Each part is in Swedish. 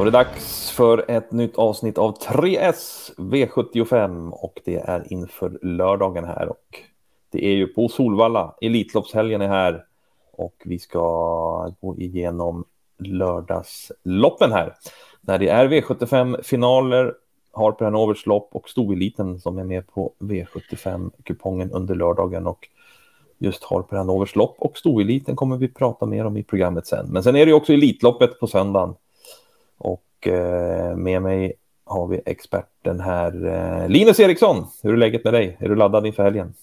Då är det dags för ett nytt avsnitt av 3S V75 och det är inför lördagen här och det är ju på Solvalla. Elitloppshelgen är här och vi ska gå igenom lördagsloppen här. När det är V75 finaler, Harper Hanovers lopp och Stoeliten som är med på V75-kupongen under lördagen och just Harper Hanovers lopp och Stoeliten kommer vi prata mer om i programmet sen. Men sen är det ju också Elitloppet på söndagen och eh, med mig har vi experten här, eh, Linus Eriksson. Hur är läget med dig? Är du laddad inför helgen?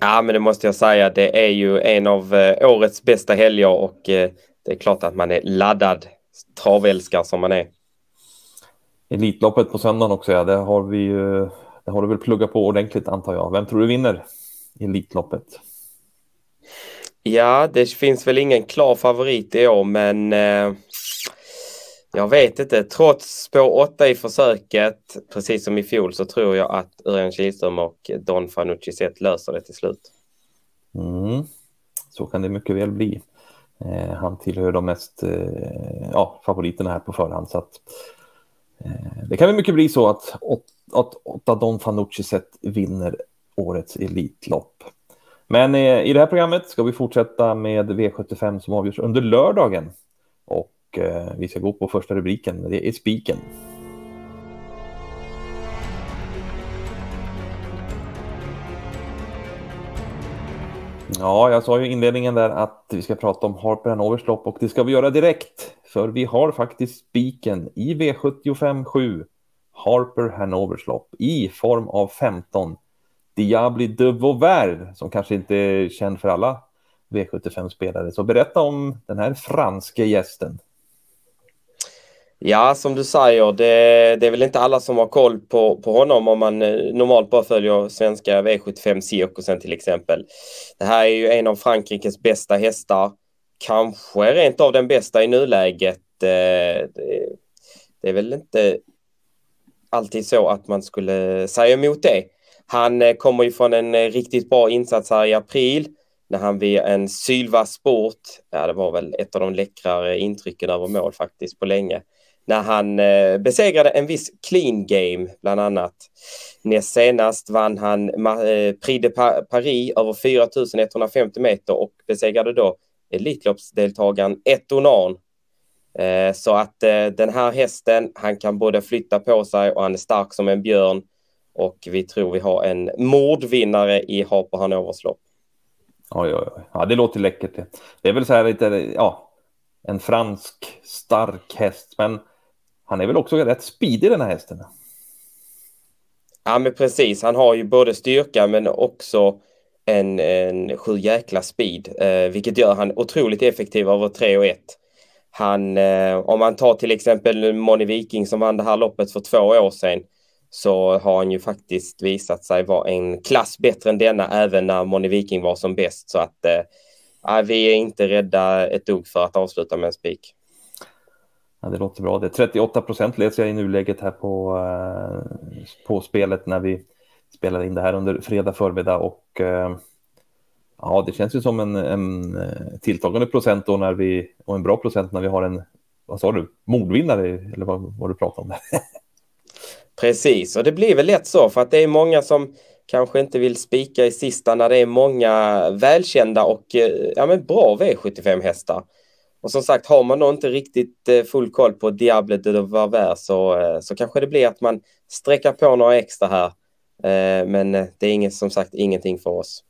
Ja, men det måste jag säga. Det är ju en av eh, årets bästa helger och det är klart att man är laddad travälskare som man är. Elitloppet på söndagen också, ja. Det har vi ju. Det har du väl pluggat på ordentligt antar jag. Vem tror du vinner Elitloppet? Ja, det finns väl ingen klar favorit i år, men jag vet inte. Trots spår 8 i försöket, precis som i fjol, så tror jag att Örjan Kihlström och Don Fanucci sett löser det till slut. Mm. Så kan det mycket väl bli. Eh, han tillhör de mest eh, ja, favoriterna här på förhand. Så att, eh, det kan väl mycket bli så att, att åtta Don Fanucci sett vinner årets Elitlopp. Men eh, i det här programmet ska vi fortsätta med V75 som avgörs under lördagen. Och eh, vi ska gå på första rubriken. Det är spiken. Ja, jag sa ju i inledningen där att vi ska prata om Harper Hanovers lopp och det ska vi göra direkt. För vi har faktiskt spiken i V75 7 Harper Hanovers lopp i form av 15 Diabli de Vauvert som kanske inte är känd för alla V75-spelare. Så berätta om den här franske gästen. Ja, som du säger, det, det, är väl inte alla som har koll på, på honom om man eh, normalt bara följer svenska V75-cirkusen till exempel. Det här är ju en av Frankrikes bästa hästar, kanske rent av den bästa i nuläget. Eh, det, det är väl inte alltid så att man skulle säga emot det. Han eh, kommer ju från en riktigt bra insats här i april när han via en sylvass sport, ja det var väl ett av de läckrare intrycken över mål faktiskt på länge, när han eh, besegrade en viss clean game bland annat. Näst senast vann han eh, Prix de Paris över 4150 meter och besegrade då Elitloppsdeltagaren Etonan. Eh, så att eh, den här hästen, han kan både flytta på sig och han är stark som en björn. Och vi tror vi har en mordvinnare i Harper Hanovers lopp. Oj, oj, oj. Ja, det låter läckert. Det. det är väl så här lite, ja, en fransk stark häst, men han är väl också rätt speedig den här hästen. Ja men precis, han har ju både styrka men också en, en sju jäkla speed, eh, vilket gör han otroligt effektiv över 3 och 1. Han, eh, om man tar till exempel Moni Viking som vann det här loppet för två år sedan, så har han ju faktiskt visat sig vara en klass bättre än denna även när Moni Viking var som bäst. Så att eh, vi är inte rädda ett dugg för att avsluta med en spik. Ja, det låter bra. Det är 38 procent läser jag i nuläget här på, eh, på spelet när vi spelar in det här under fredag förmiddag och eh, ja, det känns ju som en, en eh, tilltagande procent då när vi och en bra procent när vi har en, vad sa du, mordvinnare eller vad, vad du pratar om. Precis, och det blir väl lätt så för att det är många som kanske inte vill spika i sista när det är många välkända och eh, ja, men bra V75 hästar. Och som sagt, har man då inte riktigt eh, full koll på Diable de Vauvert så, eh, så kanske det blir att man sträcker på några extra här. Eh, men det är inget, som sagt ingenting för oss.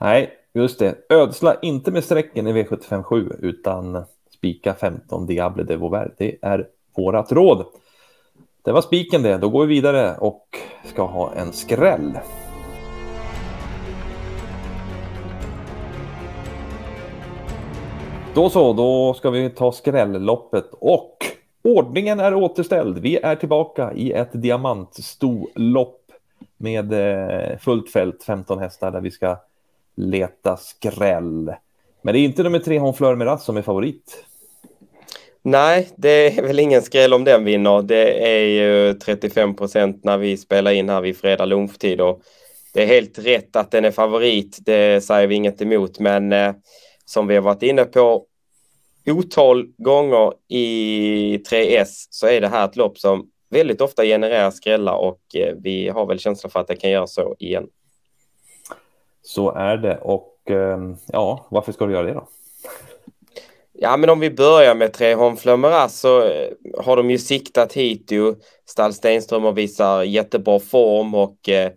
Nej, just det. Ödsla inte med strecken i V757 utan spika 15 Diable de Vauvert. Det är vårat råd. Det var spiken det. Då går vi vidare och ska ha en skräll. Då så, då ska vi ta skrälloppet och ordningen är återställd. Vi är tillbaka i ett diamantstolopp med eh, fullt fält, 15 hästar där vi ska leta skräll. Men det är inte nummer tre Honfleur Miraz, som är favorit. Nej, det är väl ingen skräll om den vinner. Det är ju 35 procent när vi spelar in här vid fredag lunchtid och det är helt rätt att den är favorit. Det säger vi inget emot, men eh, som vi har varit inne på otal gånger i 3S så är det här ett lopp som väldigt ofta genererar skrällar och eh, vi har väl känslan för att det kan göra så igen. Så är det och ehm, ja, varför ska du göra det då? Ja, men om vi börjar med tre Honflömeras så eh, har de ju siktat hit ju. Stall Stenström och visar jättebra form och eh,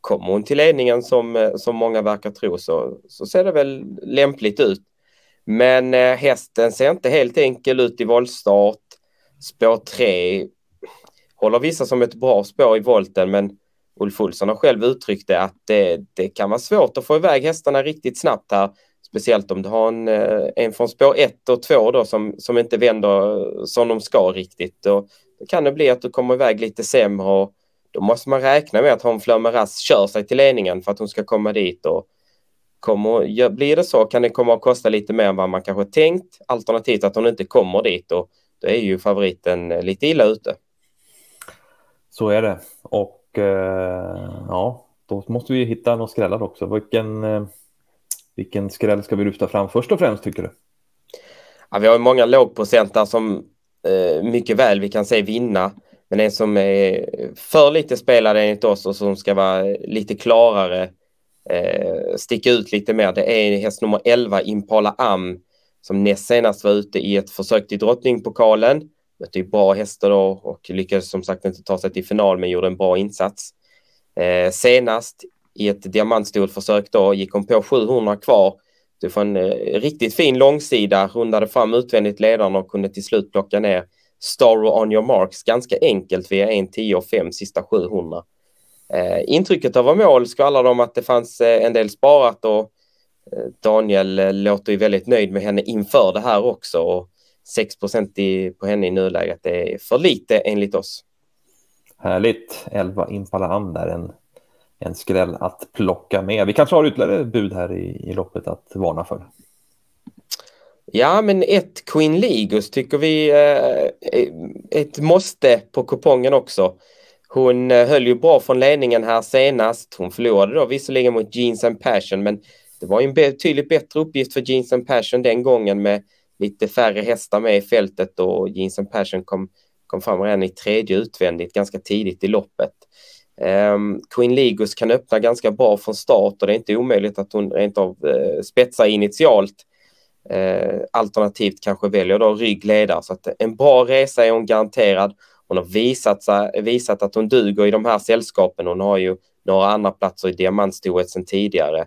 kommer hon till ledningen som, eh, som många verkar tro så, så ser det väl lämpligt ut. Men eh, hästen ser inte helt enkel ut i voltstart. Spår 3 håller vissa som ett bra spår i volten men Ulf Olsson har själv uttryckt det att det, det kan vara svårt att få iväg hästarna riktigt snabbt här. Speciellt om du har en, eh, en från spår 1 och 2 då som, som inte vänder som de ska riktigt. Då, då kan det bli att du kommer iväg lite sämre och då måste man räkna med att hon Flömeras kör sig till ledningen för att hon ska komma dit och kommer, blir det så kan det komma att kosta lite mer än vad man kanske tänkt. Alternativt att hon inte kommer dit och då är ju favoriten lite illa ute. Så är det och eh, ja, då måste vi hitta några skrällar också. Vilken, eh, vilken skräll ska vi lyfta fram först och främst tycker du? Ja, vi har många lågprocentare som eh, mycket väl vi kan se vinna. Men en som är för lite spelad enligt oss och som ska vara lite klarare, eh, sticka ut lite mer, det är häst nummer 11, Impala Am, som näst senast var ute i ett försök till drottningpokalen. Mötte ju bra hästar då och lyckades som sagt inte ta sig till final men gjorde en bra insats. Eh, senast i ett diamantstolförsök då gick hon på 700 kvar. Du får en eh, riktigt fin långsida, rundade fram utvändigt ledaren och kunde till slut plocka ner Star on your marks ganska enkelt via 1, 10 och 5 sista 700. Eh, intrycket av mål skvallrade om att det fanns eh, en del sparat och eh, Daniel eh, låter ju väldigt nöjd med henne inför det här också och 6 i, på henne i nuläget det är för lite enligt oss. Härligt, 11 Impala Am där, en, en skräll att plocka med. Vi kanske har ytterligare bud här i, i loppet att varna för. Ja, men ett Queen Ligus tycker vi är eh, ett måste på kupongen också. Hon eh, höll ju bra från ledningen här senast. Hon förlorade då visserligen mot Jeans and Passion, men det var ju en betydligt bättre uppgift för Jeans and Passion den gången med lite färre hästar med i fältet och Jeans and Passion kom, kom fram redan i tredje utvändigt ganska tidigt i loppet. Um, Queen Ligus kan öppna ganska bra från start och det är inte omöjligt att hon rent av uh, spetsar initialt. Eh, alternativt kanske väljer då ryggledare. Så att en bra resa är hon garanterad. Hon har visat, sig, visat att hon duger i de här sällskapen. Hon har ju några andra platser i diamantstoet sedan tidigare.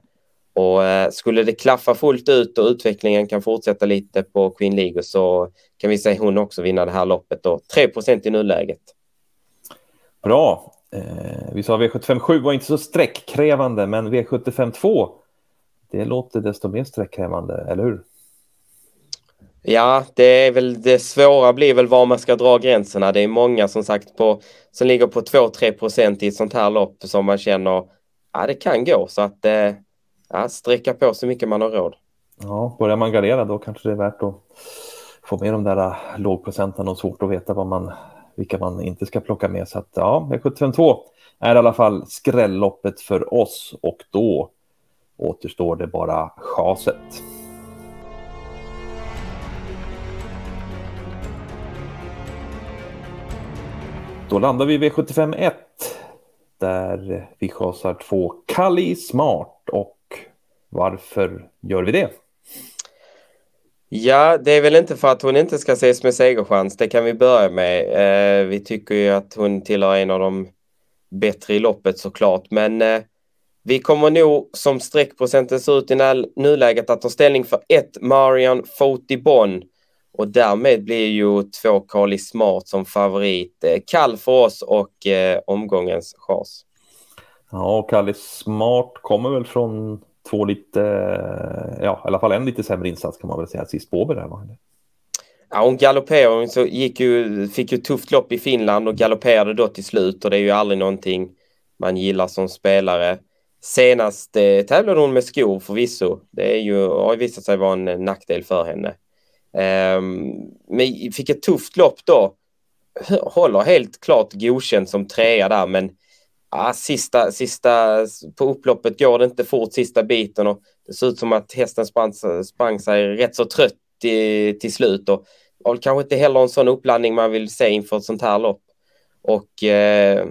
Och eh, skulle det klaffa fullt ut och utvecklingen kan fortsätta lite på Queen League så kan vi säga hon också vinna det här loppet då. 3% i nuläget. Bra. Eh, vi sa V757 var inte så sträckkrävande, men V752 det låter desto mer sträckkrävande, eller hur? Ja, det är väl det svåra blir väl var man ska dra gränserna. Det är många som sagt på som ligger på 2-3 procent i ett sånt här lopp som man känner ja, det kan gå så att eh, ja, sträcka på så mycket man har råd. Ja, börjar man gardera då kanske det är värt att få med de där eh, lågprocenten och svårt att veta vad man, vilka man inte ska plocka med. Så att ja, V752 är i alla fall skrälloppet för oss och då återstår det bara chaset. Då landar vi vid 75 där vi chasar två Kali Smart och varför gör vi det? Ja, det är väl inte för att hon inte ska ses med segerchans. Det kan vi börja med. Eh, vi tycker ju att hon tillhör en av de bättre i loppet såklart, men eh, vi kommer nog som streckprocenten ser ut i nuläget att ta ställning för ett Marion Fotibon och därmed blir ju två Carly Smart som favorit. Eh, kall för oss och eh, omgångens chans. Ja, och Kalle Smart kommer väl från två lite, eh, ja i alla fall en lite sämre insats kan man väl säga sist på där va? Ja, hon galopperade, så gick ju, fick ju tufft lopp i Finland och galopperade då till slut och det är ju aldrig någonting man gillar som spelare. Senast eh, tävlade hon med skor förvisso. Det är ju, har ju visat sig vara en nackdel för henne. Ehm, men fick ett tufft lopp då. Håller helt klart godkänt som trea där men ah, sista, sista på upploppet går det inte fort sista biten och det ser ut som att hästen sprang, sprang sig rätt så trött till, till slut. Och, och kanske inte heller en sån uppladdning man vill se inför ett sånt här lopp. Och eh,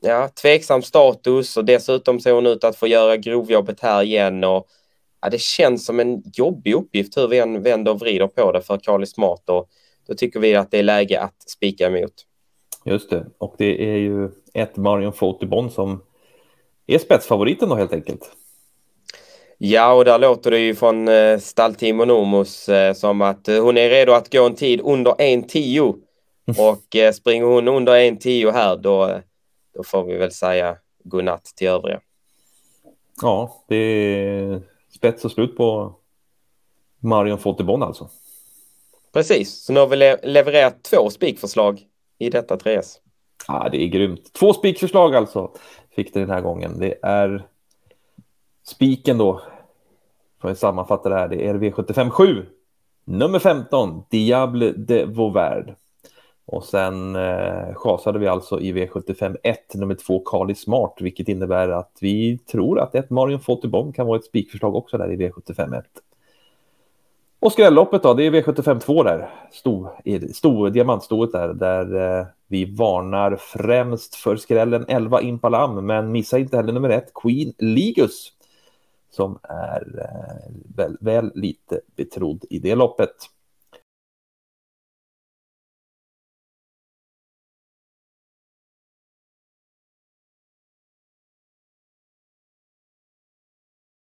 ja, tveksam status och dessutom ser hon ut att få göra grovjobbet här igen. Och, ja, det känns som en jobbig uppgift hur vi än vänder och vrider på det för Carly Smart. Och då tycker vi att det är läge att spika emot. Just det, och det är ju ett Marion Fotibon som är spetsfavoriten då helt enkelt. Ja, och där låter det ju från eh, stallteam Nomos eh, som att eh, hon är redo att gå en tid under 1.10 och eh, springer hon under 1.10 här då, då får vi väl säga godnatt till övriga. Ja, det spets och slut på Marion Fotibon alltså. Precis, så nu har vi le levererat två spikförslag i detta 3S. Ja, det är grymt. Två spikförslag alltså fick det den här gången. Det är spiken då. Får jag sammanfatta det här. Det är V75 7. Nummer 15, Diable de Vauvert. Och sen eh, chasade vi alltså i V75 1, nummer 2, Kali Smart, vilket innebär att vi tror att ett Marion Fotibom kan vara ett spikförslag också där i V75 1. Och skrälloppet då, det är V75 2 där, stor, stor diamantstoet där, där eh, vi varnar främst för skrällen 11 Impalam, men missa inte heller nummer 1, Queen Ligus, som är eh, väl, väl lite betrodd i det loppet.